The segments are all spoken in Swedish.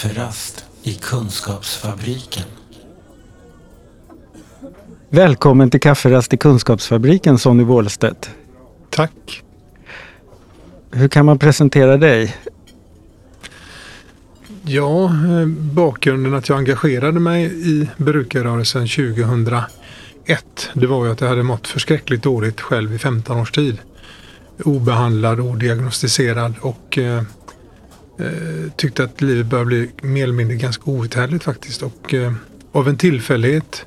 Kafferast i Kunskapsfabriken. Välkommen till Kafferast i Kunskapsfabriken, Sonny Wåhlstedt. Tack. Hur kan man presentera dig? Ja, eh, bakgrunden att jag engagerade mig i brukarrörelsen 2001 det var ju att jag hade mått förskräckligt dåligt själv i 15 års tid. Obehandlad, odiagnostiserad och eh, tyckte att livet började bli mer eller mindre ganska outhärdligt faktiskt. Och eh, av en tillfällighet,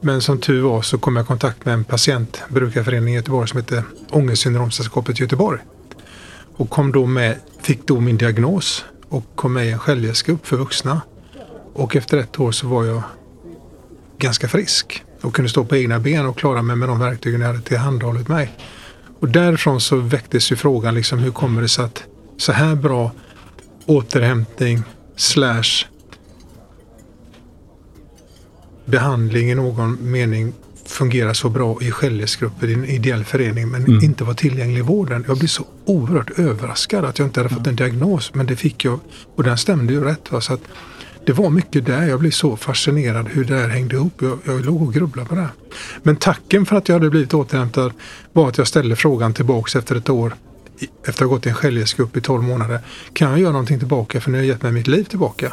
men som tur var så kom jag i kontakt med en patientbrukarförening i Göteborg som heter Ångestsyndromsällskapet Göteborg. Och kom då med, fick då min diagnos och kom med i en självhjälpsgrupp för vuxna. Och efter ett år så var jag ganska frisk och kunde stå på egna ben och klara mig med de verktygen jag hade tillhandahållit mig. Och därifrån så väcktes ju frågan liksom hur kommer det sig att så här bra återhämtning slash behandling i någon mening fungerar så bra i självhjälpsgrupper i en ideell förening men mm. inte var tillgänglig i vården. Jag blev så oerhört överraskad att jag inte hade fått en diagnos men det fick jag och den stämde ju rätt. Va? Så att det var mycket där. Jag blev så fascinerad hur det här hängde ihop. Jag, jag låg och grubblade på det. Men tacken för att jag hade blivit återhämtad var att jag ställde frågan tillbaks efter ett år efter att ha gått i en självhjälpsgrupp i 12 månader. Kan jag göra någonting tillbaka för nu har jag gett mig mitt liv tillbaka?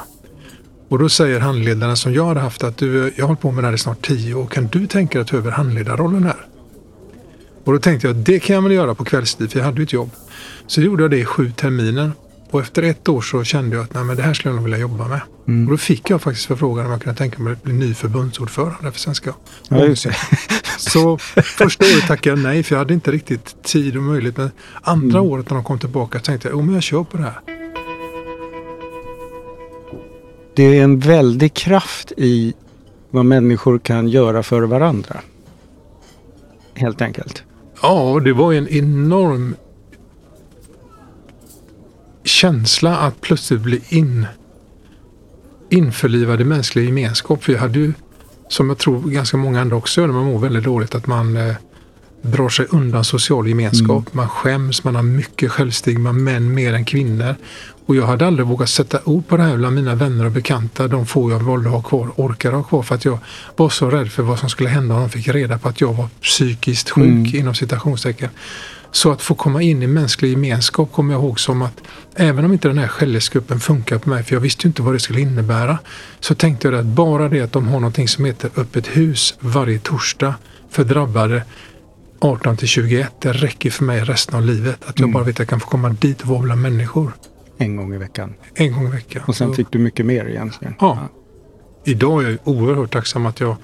Och då säger handledaren som jag hade haft att du, jag har hållit på med det här i snart 10 år. Kan du tänka dig att ta över handledarrollen här? Och då tänkte jag att det kan jag väl göra på kvällstid för jag hade ju ett jobb. Så gjorde jag det i sju terminer. Och efter ett år så kände jag att nej, men det här skulle jag nog vilja jobba med. Mm. Och då fick jag faktiskt förfrågan om jag kunde tänka mig att bli ny förbundsordförande för Svenska ja, Så första året tackade jag nej för jag hade inte riktigt tid och möjlighet. Men andra mm. året när de kom tillbaka tänkte jag, att jag kör på det här. Det är en väldig kraft i vad människor kan göra för varandra. Helt enkelt. Ja, det var en enorm känsla att plötsligt bli in, införlivad i mänsklig gemenskap. För jag hade ju, som jag tror ganska många andra också gör när man mår väldigt dåligt, att man eh, drar sig undan social gemenskap. Mm. Man skäms, man har mycket självstigma, män mer än kvinnor. Och jag hade aldrig vågat sätta ord på det här bland mina vänner och bekanta, de få jag valde ha kvar, orkade ha kvar för att jag var så rädd för vad som skulle hända om de fick reda på att jag var psykiskt sjuk mm. inom citationstecken. Så att få komma in i mänsklig gemenskap kommer jag ihåg som att även om inte den här självhjälpsgruppen funkar på mig, för jag visste ju inte vad det skulle innebära, så tänkte jag att bara det att de har någonting som heter öppet hus varje torsdag för drabbade 18 till 21, det räcker för mig resten av livet. Att jag mm. bara vet att jag kan få komma dit och vara bland människor. En gång i veckan? En gång i veckan. Och sen så. fick du mycket mer egentligen? Ja. ja. Idag är jag oerhört tacksam att jag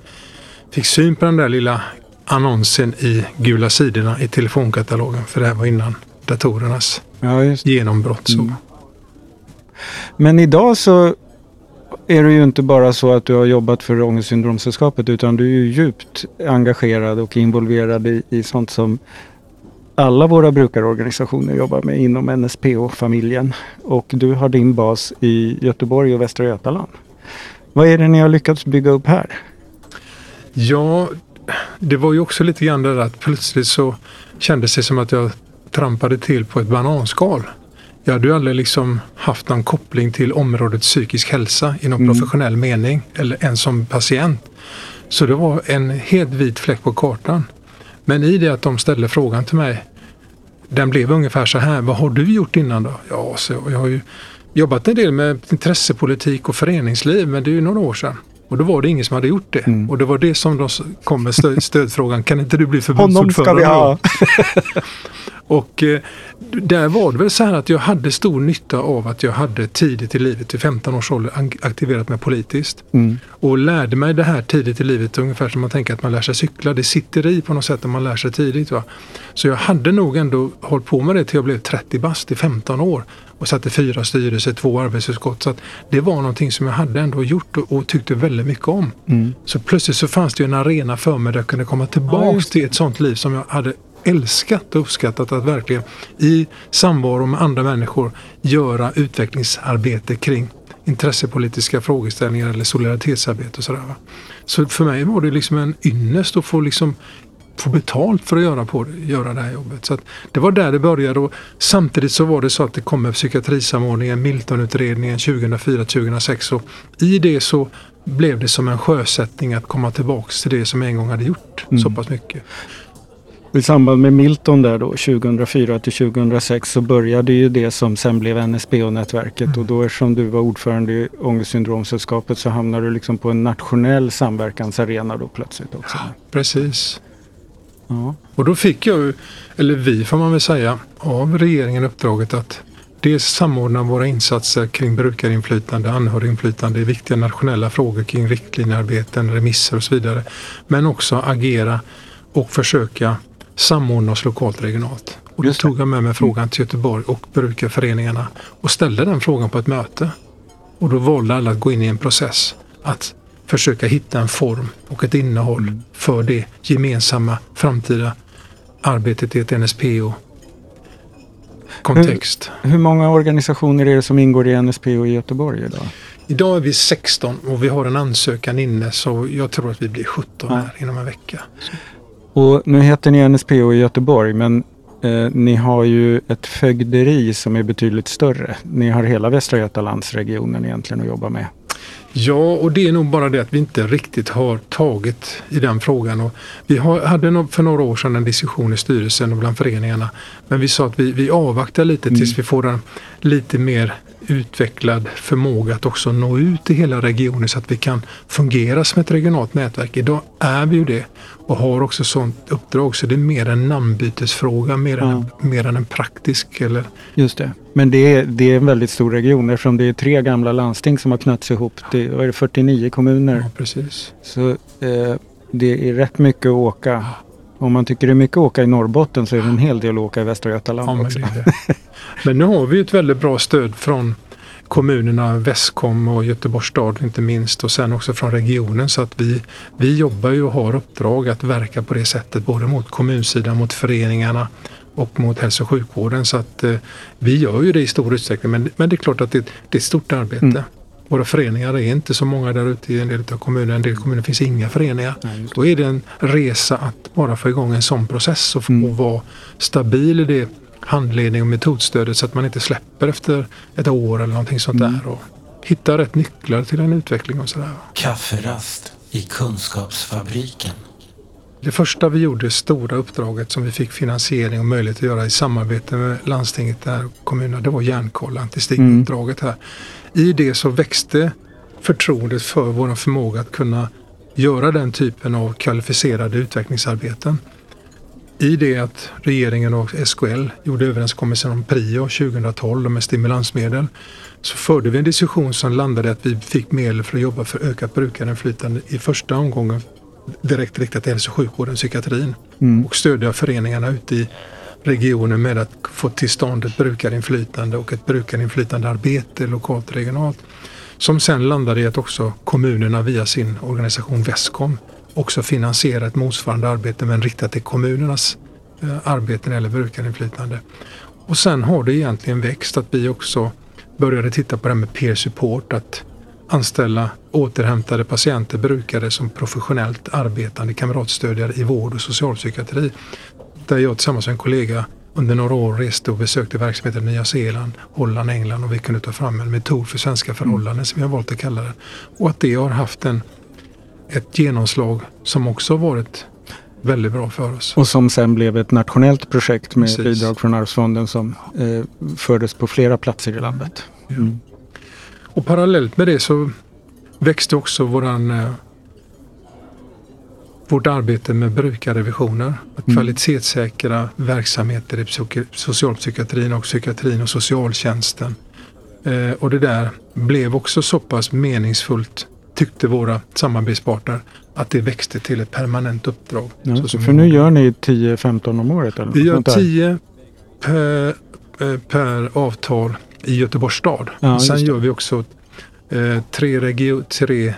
fick syn på den där lilla annonsen i gula sidorna i telefonkatalogen. För det här var innan datorernas ja, genombrott. Så. Mm. Men idag så är det ju inte bara så att du har jobbat för Ångestsyndromsällskapet utan du är ju djupt engagerad och involverad i, i sånt som alla våra brukarorganisationer jobbar med inom NSPO-familjen. Och du har din bas i Göteborg och Västra Götaland. Vad är det ni har lyckats bygga upp här? Ja, det var ju också lite grann det där att plötsligt så kändes det som att jag trampade till på ett bananskal. Jag hade ju aldrig liksom haft någon koppling till området psykisk hälsa i någon mm. professionell mening eller ens som patient. Så det var en helt vit fläck på kartan. Men i det att de ställde frågan till mig, den blev ungefär så här, vad har du gjort innan då? Ja, så jag har ju jobbat en del med intressepolitik och föreningsliv, men det är ju några år sedan. Och då var det ingen som hade gjort det. Mm. Och det var det som de kom med stöd, stödfrågan. Kan inte du bli förbundsordförande? Honom ska vi ha. och eh, där var det väl så här att jag hade stor nytta av att jag hade tidigt i livet, vid 15 års ålder, aktiverat mig politiskt. Mm. Och lärde mig det här tidigt i livet, ungefär som man tänker att man lär sig cykla. Det sitter i på något sätt om man lär sig tidigt. Va? Så jag hade nog ändå hållit på med det till jag blev 30 bast, i 15 år och satte fyra styrelser, två arbetsutskott. Så det var någonting som jag hade ändå gjort och, och tyckte väldigt mycket om. Mm. Så plötsligt så fanns det en arena för mig där jag kunde komma tillbaks ja, till ett sånt liv som jag hade älskat och uppskattat att verkligen i samvaro med andra människor göra utvecklingsarbete kring intressepolitiska frågeställningar eller solidaritetsarbete och sådär. Så för mig var det liksom en ynnest att få liksom få betalt för att göra, på, göra det här jobbet. Så det var där det började och samtidigt så var det så att det kom med psykiatrisamordningen, Miltonutredningen 2004-2006 och i det så blev det som en sjösättning att komma tillbaks till det som en gång hade gjort mm. så pass mycket. I samband med Milton där då 2004 till 2006 så började ju det som sen blev NSBO-nätverket mm. och då eftersom du var ordförande i Ångestsyndromsällskapet så hamnade du liksom på en nationell samverkansarena då plötsligt också. Ja, precis. Ja. Och då fick jag, eller vi får man väl säga, av regeringen uppdraget att dels samordna våra insatser kring brukarinflytande, anhöriginflytande i viktiga nationella frågor kring riktlinjearbeten, remisser och så vidare. Men också agera och försöka samordna oss lokalt och regionalt. Och då tog jag med mig frågan till Göteborg och brukarföreningarna och ställde den frågan på ett möte. Och då valde alla att gå in i en process att försöka hitta en form och ett innehåll mm. för det gemensamma framtida arbetet i ett NSPO kontext. Hur, hur, många organisationer är det som ingår i NSPO i Göteborg idag? Idag är vi 16 och vi har en ansökan inne så jag tror att vi blir 17 ja. här inom en vecka. Så. Och nu heter ni NSPO i Göteborg men eh, ni har ju ett fögderi som är betydligt större. Ni har hela Västra Götalandsregionen egentligen att jobba med. Ja, och det är nog bara det att vi inte riktigt har tagit i den frågan. Och vi hade för några år sedan en diskussion i styrelsen och bland föreningarna. Men vi sa att vi, vi avvaktar lite mm. tills vi får en lite mer utvecklad förmåga att också nå ut i hela regionen så att vi kan fungera som ett regionalt nätverk. Idag är vi ju det och har också sånt uppdrag så det är mer en namnbytesfråga mer, ja. än, mer än en praktisk. Eller... Just det. Men det är, det är en väldigt stor region eftersom det är tre gamla landsting som har knötts ihop. Det är 49 kommuner. Ja, precis. Så eh, det är rätt mycket att åka. Om man tycker det är mycket att åka i Norrbotten så är det en hel del att åka i Västra Götaland ja, också. Men, men nu har vi ett väldigt bra stöd från kommunerna Västkom och Göteborgs stad inte minst och sen också från regionen så att vi, vi jobbar ju och har uppdrag att verka på det sättet både mot kommunsidan, mot föreningarna och mot hälso och sjukvården så att eh, vi gör ju det i stor utsträckning men, men det är klart att det, det är ett stort arbete. Mm. Våra föreningar är inte så många där ute i en del av kommunerna. En del kommuner finns inga föreningar. Nej, Då är det en resa att bara få igång en sån process och få mm. vara stabil i det handledning och metodstödet så att man inte släpper efter ett år eller någonting sånt mm. där. Och hitta rätt nycklar till en utveckling och sådär. Kafferast i Kunskapsfabriken. Det första vi gjorde, stora uppdraget som vi fick finansiering och möjlighet att göra i samarbete med landstinget där och kommunerna, det var järnkoll, antistigmauppdraget mm. här. I det så växte förtroendet för vår förmåga att kunna göra den typen av kvalificerade utvecklingsarbeten. I det att regeringen och SKL gjorde överenskommelsen om PRIO 2012 med stimulansmedel så förde vi en diskussion som landade i att vi fick medel för att jobba för ökat brukarinflytande i första omgången direkt riktat till hälso och sjukvården, psykiatrin mm. och stödja föreningarna ute i regionen med att få till stånd ett brukarinflytande och ett brukarinflytandearbete lokalt och regionalt. Som sen landade i att också kommunerna via sin organisation Västkom också finansiera ett motsvarande arbete men riktat till kommunernas eh, arbete eller brukarinflytande. Och sen har det egentligen växt att vi också började titta på det här med peer support, att anställa återhämtade patienter, brukare som professionellt arbetande kamratstödjare i vård och socialpsykiatri. Där jag tillsammans med en kollega under några år reste och besökte verksamheter i Nya Zeeland, Holland, England och vi kunde ta fram en metod för svenska förhållanden mm. som vi har valt att kalla det. Och att det har haft en ett genomslag som också varit väldigt bra för oss. Och som sen blev ett nationellt projekt med Precis. bidrag från Arvsfonden som eh, fördes på flera platser i landet. Mm. Och parallellt med det så växte också våran, eh, vårt arbete med brukarrevisioner. Att mm. kvalitetssäkra verksamheter i socialpsykiatrin och psykiatrin och socialtjänsten. Eh, och det där blev också så pass meningsfullt tyckte våra samarbetspartner att det växte till ett permanent uppdrag. Ja, så för nu gör ni 10-15 om året? Eller vi gör 10 per, eh, per avtal i Göteborgs stad. Ja, Sen gör vi också eh, tre, regio, tre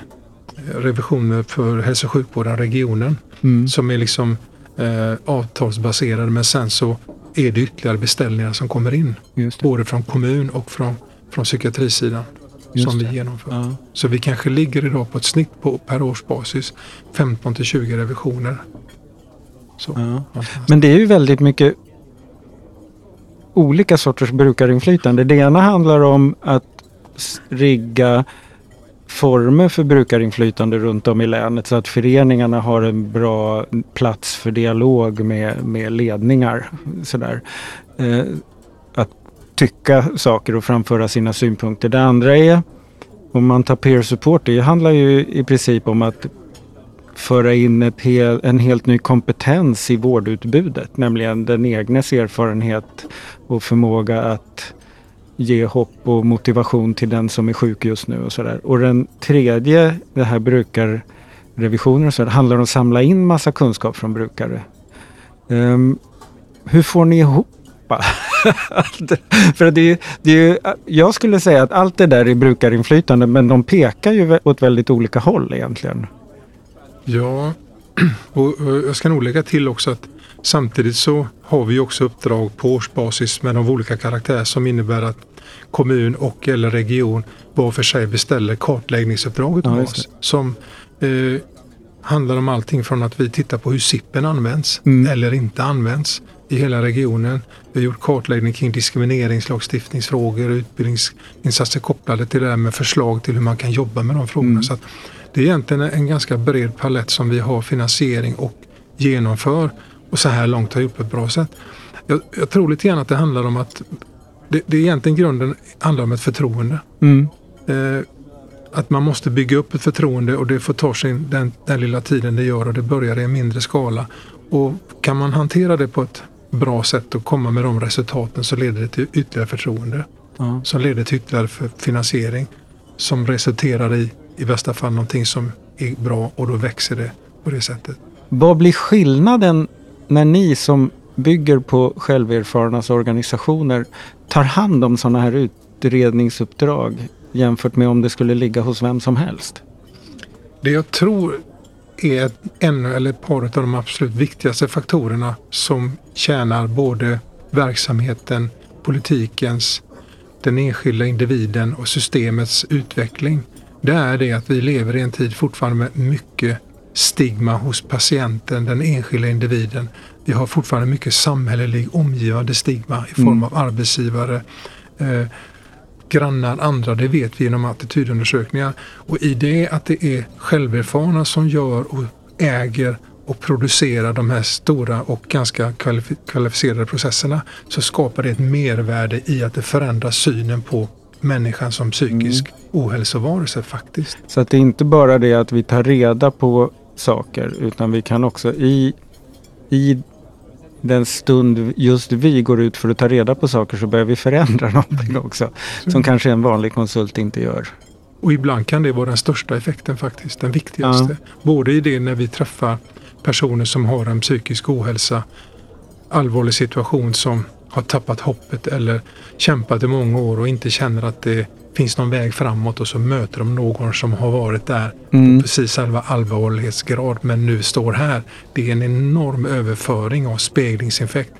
revisioner för hälso och sjukvården, regionen. Mm. Som är liksom eh, avtalsbaserade men sen så är det ytterligare beställningar som kommer in. Både från kommun och från, från psykiatrisidan. Just som vi genomför. Ja. Så vi kanske ligger idag på ett snitt på per årsbasis 15 till 20 revisioner. Så. Ja. Men det är ju väldigt mycket olika sorters brukarinflytande. Det ena handlar om att rigga former för brukarinflytande runt om i länet så att föreningarna har en bra plats för dialog med, med ledningar. Sådär. Eh, tycka saker och framföra sina synpunkter. Det andra är, om man tar peer support, det handlar ju i princip om att föra in ett hel, en helt ny kompetens i vårdutbudet, nämligen den egnes erfarenhet och förmåga att ge hopp och motivation till den som är sjuk just nu och sådär. Och den tredje, det här brukarrevisioner och så, handlar om att samla in massa kunskap från brukare. Um, hur får ni ihop För det är, det är, jag skulle säga att allt det där är brukarinflytande men de pekar ju åt väldigt olika håll egentligen. Ja, och jag ska nog lägga till också att samtidigt så har vi också uppdrag på årsbasis med de olika karaktär som innebär att kommun och eller region var för sig beställer kartläggningsuppdraget ja, oss. Som eh, handlar om allting från att vi tittar på hur SIPen används mm. eller inte används i hela regionen. Vi har gjort kartläggning kring diskrimineringslagstiftningsfrågor och utbildningsinsatser kopplade till det här med förslag till hur man kan jobba med de frågorna. Mm. Så det är egentligen en ganska bred palett som vi har finansiering och genomför och så här långt har gjort på ett bra sätt. Jag, jag tror lite grann att det handlar om att det, det egentligen grunden handlar om ett förtroende. Mm. Eh, att man måste bygga upp ett förtroende och det får ta sin, den, den lilla tiden det gör och det börjar i en mindre skala. Och kan man hantera det på ett bra sätt och komma med de resultaten så leder det till ytterligare förtroende. Mm. Som leder till ytterligare finansiering. Som resulterar i, i bästa fall, någonting som är bra och då växer det på det sättet. Vad blir skillnaden när ni som bygger på själverfarnas organisationer tar hand om sådana här utredningsuppdrag jämfört med om det skulle ligga hos vem som helst? Det jag tror är en eller ett par av de absolut viktigaste faktorerna som tjänar både verksamheten, politikens, den enskilda individen och systemets utveckling. Det är det att vi lever i en tid fortfarande med mycket stigma hos patienten, den enskilda individen. Vi har fortfarande mycket samhällelig omgivande stigma i form mm. av arbetsgivare, eh, grannar, andra. Det vet vi genom attitydundersökningar. Och i det att det är själverfarna som gör och äger och producerar de här stora och ganska kvalificerade processerna så skapar det ett mervärde i att det förändrar synen på människan som psykisk mm. ohälsovarelse faktiskt. Så att det är inte bara det att vi tar reda på saker utan vi kan också i, i den stund just vi går ut för att ta reda på saker så börjar vi förändra någonting också. Som mm. kanske en vanlig konsult inte gör. Och ibland kan det vara den största effekten faktiskt, den viktigaste. Ja. Både i det när vi träffar personer som har en psykisk ohälsa, allvarlig situation som har tappat hoppet eller kämpat i många år och inte känner att det finns någon väg framåt och så möter de någon som har varit där mm. på precis samma allvarlighetsgrad men nu står här. Det är en enorm överföring av speglingseffekt.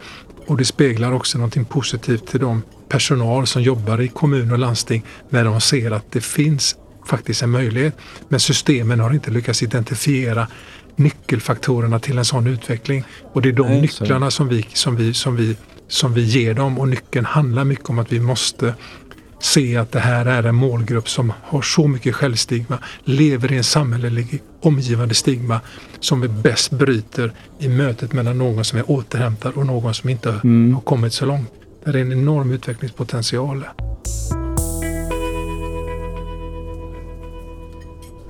Och det speglar också någonting positivt till de personal som jobbar i kommun och landsting när de ser att det finns faktiskt en möjlighet. Men systemen har inte lyckats identifiera nyckelfaktorerna till en sån utveckling. Och det är de Nej, nycklarna som vi, som, vi, som, vi, som vi ger dem och nyckeln handlar mycket om att vi måste se att det här är en målgrupp som har så mycket självstigma, lever i en samhällelig omgivande stigma som vi bäst bryter i mötet mellan någon som är återhämtad och någon som inte mm. har kommit så långt. Det är en enorm utvecklingspotential.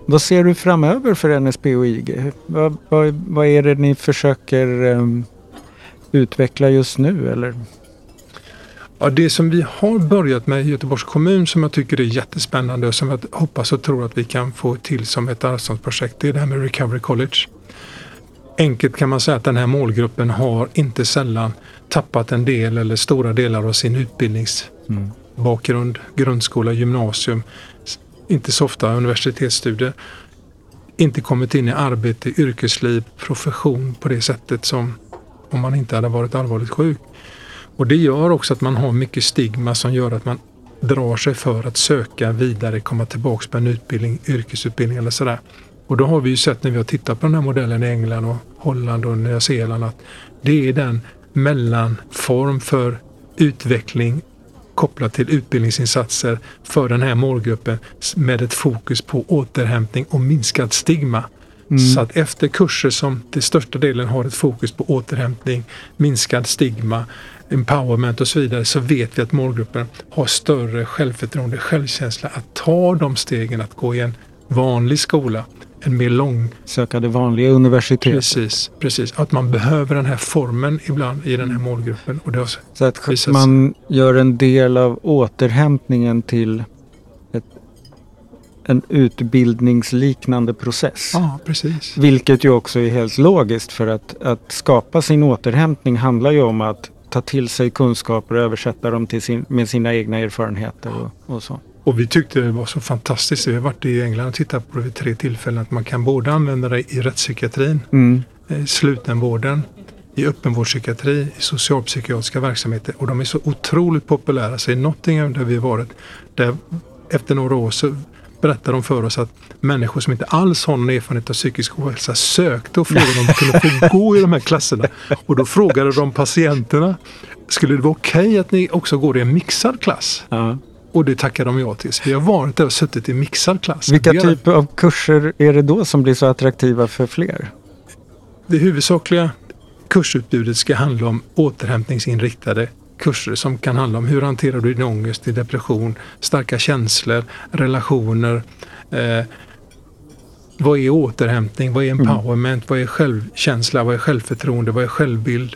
Vad ser du framöver för NSP och IG? Vad, vad, vad är det ni försöker um, utveckla just nu? Eller? Ja, det som vi har börjat med i Göteborgs kommun som jag tycker är jättespännande och som jag hoppas och tror att vi kan få till som ett arvsfondsprojekt det är det här med Recovery College. Enkelt kan man säga att den här målgruppen har inte sällan tappat en del eller stora delar av sin utbildningsbakgrund, mm. grundskola, gymnasium, inte så ofta universitetsstudier, inte kommit in i arbete, yrkesliv, profession på det sättet som om man inte hade varit allvarligt sjuk. Och det gör också att man har mycket stigma som gör att man drar sig för att söka vidare, komma tillbaks på en utbildning, yrkesutbildning eller sådär. Och då har vi ju sett när vi har tittat på den här modellen i England och Holland och Nya Zeeland att det är den mellanform för utveckling kopplat till utbildningsinsatser för den här målgruppen med ett fokus på återhämtning och minskad stigma. Mm. Så att efter kurser som till största delen har ett fokus på återhämtning, minskad stigma, empowerment och så vidare så vet vi att målgruppen har större självförtroende, självkänsla att ta de stegen att gå i en vanlig skola en mer lång... Söka det vanliga universitetet. Precis, precis. Att man behöver den här formen ibland i den här målgruppen. Och det har Så att man gör en del av återhämtningen till ett, en utbildningsliknande process. Ja, precis. Vilket ju också är helt logiskt för att, att skapa sin återhämtning handlar ju om att ta till sig kunskaper och översätta dem till sin, med sina egna erfarenheter och, och så. Och vi tyckte det var så fantastiskt. Vi har varit i England och tittat på det vid tre tillfällen. Att man kan både använda det i rättspsykiatrin, mm. i slutenvården, i öppenvårdspsykiatri, i socialpsykiatriska verksamheter. Och de är så otroligt populära. Så i Nottingham där vi har varit, där efter några år så berättar de för oss att människor som inte alls har någon erfarenhet av psykisk ohälsa sökte och frågade om de kunde få gå i de här klasserna. Och då frågade de patienterna, skulle det vara okej okay att ni också går i en mixad klass? Ja. Och det tackar de ja till. Vi har varit där och suttit i mixad klass. Vilka typer av kurser är det då som blir så attraktiva för fler? Det huvudsakliga kursutbudet ska handla om återhämtningsinriktade kurser som kan handla om hur hanterar du din ångest, din depression, starka känslor, relationer. Eh, vad är återhämtning? Vad är mm. empowerment? Mm. Vad är självkänsla? Vad är självförtroende? Vad är självbild?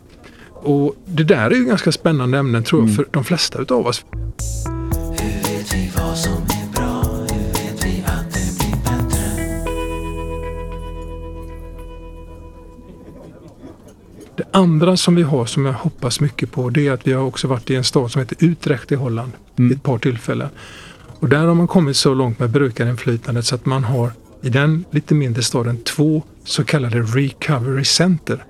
Och det där är ju ganska spännande ämnen tror jag mm. för de flesta utav oss. Det andra som vi har som jag hoppas mycket på det är att vi har också varit i en stad som heter Utrecht i Holland mm. ett par tillfällen. Och där har man kommit så långt med brukarinflytandet så att man har i den lite mindre staden två så kallade recovery center.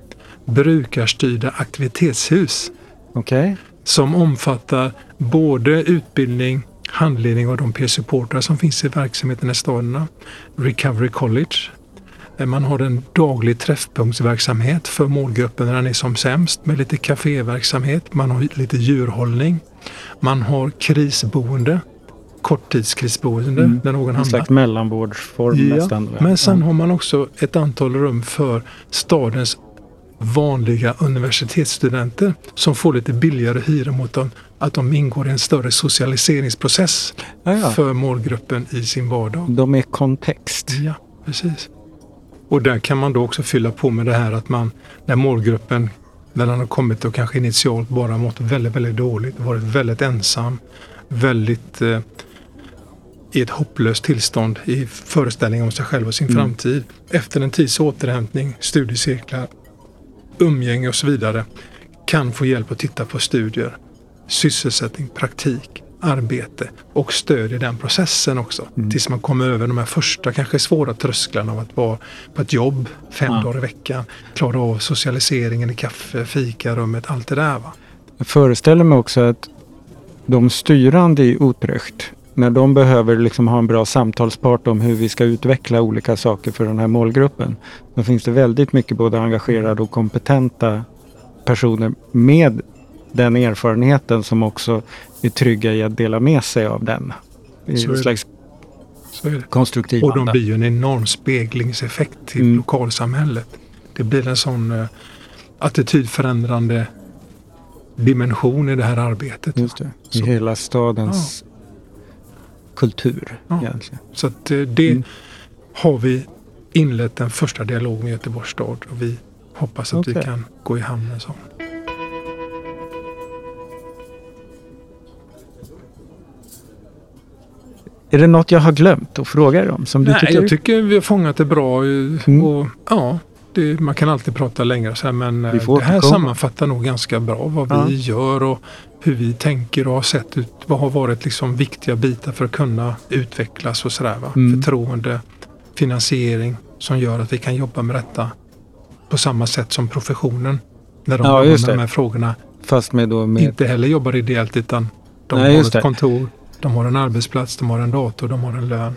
Brukarstyrda aktivitetshus. Okay. Som omfattar både utbildning, handledning av de peer supportrar som finns i verksamheten i staderna. Recovery College man har en daglig träffpunktsverksamhet för målgruppen när den är som sämst med lite kaféverksamhet. Man har lite djurhållning. Man har krisboende, korttidskrisboende mm. där någon hamnar. En slags mellanvårdsform ja, nästan. Men sen har man också ett antal rum för stadens vanliga universitetsstudenter som får lite billigare hyra mot dem, att de ingår i en större socialiseringsprocess ja, ja. för målgruppen i sin vardag. De är kontext. Ja, precis. Och där kan man då också fylla på med det här att man, när målgruppen, när den har kommit och kanske initialt bara mått väldigt, väldigt dåligt, varit väldigt ensam, väldigt eh, i ett hopplöst tillstånd i föreställning om sig själv och sin mm. framtid. Efter en tids återhämtning, studiecirklar, umgänge och så vidare kan få hjälp att titta på studier, sysselsättning, praktik arbete och stöd i den processen också. Mm. Tills man kommer över de här första kanske svåra trösklarna av att vara på ett jobb fem ja. dagar i veckan. Klara av socialiseringen i kaffe, fikarummet, allt det där. Va? Jag föreställer mig också att de styrande i Utrecht när de behöver liksom ha en bra samtalspart om hur vi ska utveckla olika saker för den här målgruppen. Då finns det väldigt mycket både engagerade och kompetenta personer med den erfarenheten som också är trygga i att dela med sig av den. I en slags konstruktiv Och de blir ju en enorm speglingseffekt till mm. lokalsamhället. Det blir en sån uh, attitydförändrande dimension i det här arbetet. Just det. I Så. hela stadens ja. kultur ja. egentligen. Så att uh, det mm. har vi inlett en första dialog med Göteborgs stad och vi hoppas att okay. vi kan gå i hamn en sån. Är det något jag har glömt att fråga dig om? Som Nej, du tycker? jag tycker vi har fångat det bra. Mm. Och, ja, det, man kan alltid prata längre så här, men det här sammanfattar nog ganska bra vad ja. vi gör och hur vi tänker och har sett ut. Vad har varit liksom viktiga bitar för att kunna utvecklas och sådär. Mm. Förtroende, finansiering som gör att vi kan jobba med detta på samma sätt som professionen. När de ja, jobbar med de här frågorna. Fast med då med... Inte heller jobbar ideellt utan de Nej, har ett kontor de har en arbetsplats, de har en dator, de har en lön.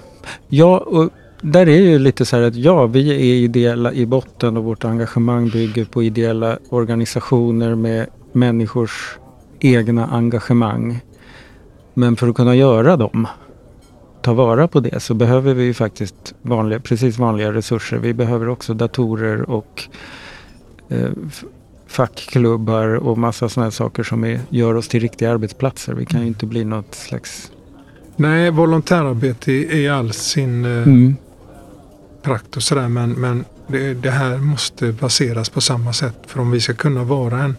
Ja, och där är ju lite så här att ja, vi är ideella i botten och vårt engagemang bygger på ideella organisationer med människors egna engagemang. Men för att kunna göra dem, ta vara på det, så behöver vi ju faktiskt vanliga, precis vanliga resurser. Vi behöver också datorer och eh, fackklubbar och massa sådana saker som är, gör oss till riktiga arbetsplatser. Vi kan ju inte bli något slags... Nej, volontärarbete i all sin eh, mm. prakt och sådär men, men det, det, här måste baseras på samma sätt. För om vi ska kunna vara en,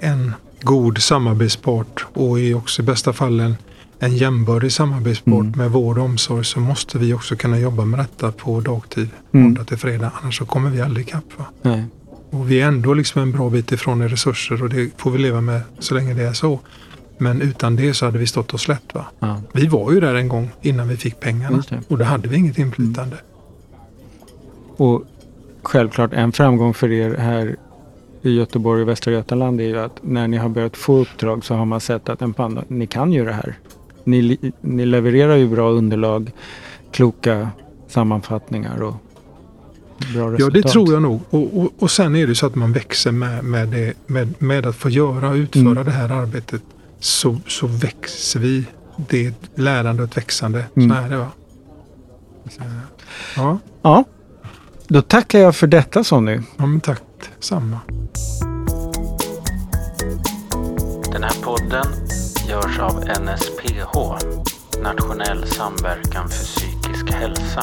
en god samarbetspart och i också i bästa fall en, en jämbördig samarbetspart mm. med vård och omsorg så måste vi också kunna jobba med detta på dagtid, mm. måndag till fredag. Annars så kommer vi aldrig ikapp. Va? Och vi är ändå liksom en bra bit ifrån i resurser och det får vi leva med så länge det är så. Men utan det så hade vi stått oss slätt. Va? Ja. Vi var ju där en gång innan vi fick pengarna och då hade vi inget inflytande. Mm. Och självklart en framgång för er här i Göteborg och Västra Götaland är ju att när ni har börjat få uppdrag så har man sett att en panda, ni kan ju det här. Ni, ni levererar ju bra underlag, kloka sammanfattningar och bra resultat. Ja, det tror jag nog. Och, och, och sen är det så att man växer med, med, det, med, med att få göra och utföra mm. det här arbetet. Så, så växer vi. Det är ett lärande och ett växande. Mm. Så är det va. Så, ja. ja. Då tackar jag för detta Sonny. Ja, men tack samma. Den här podden görs av NSPH, Nationell samverkan för psykisk hälsa.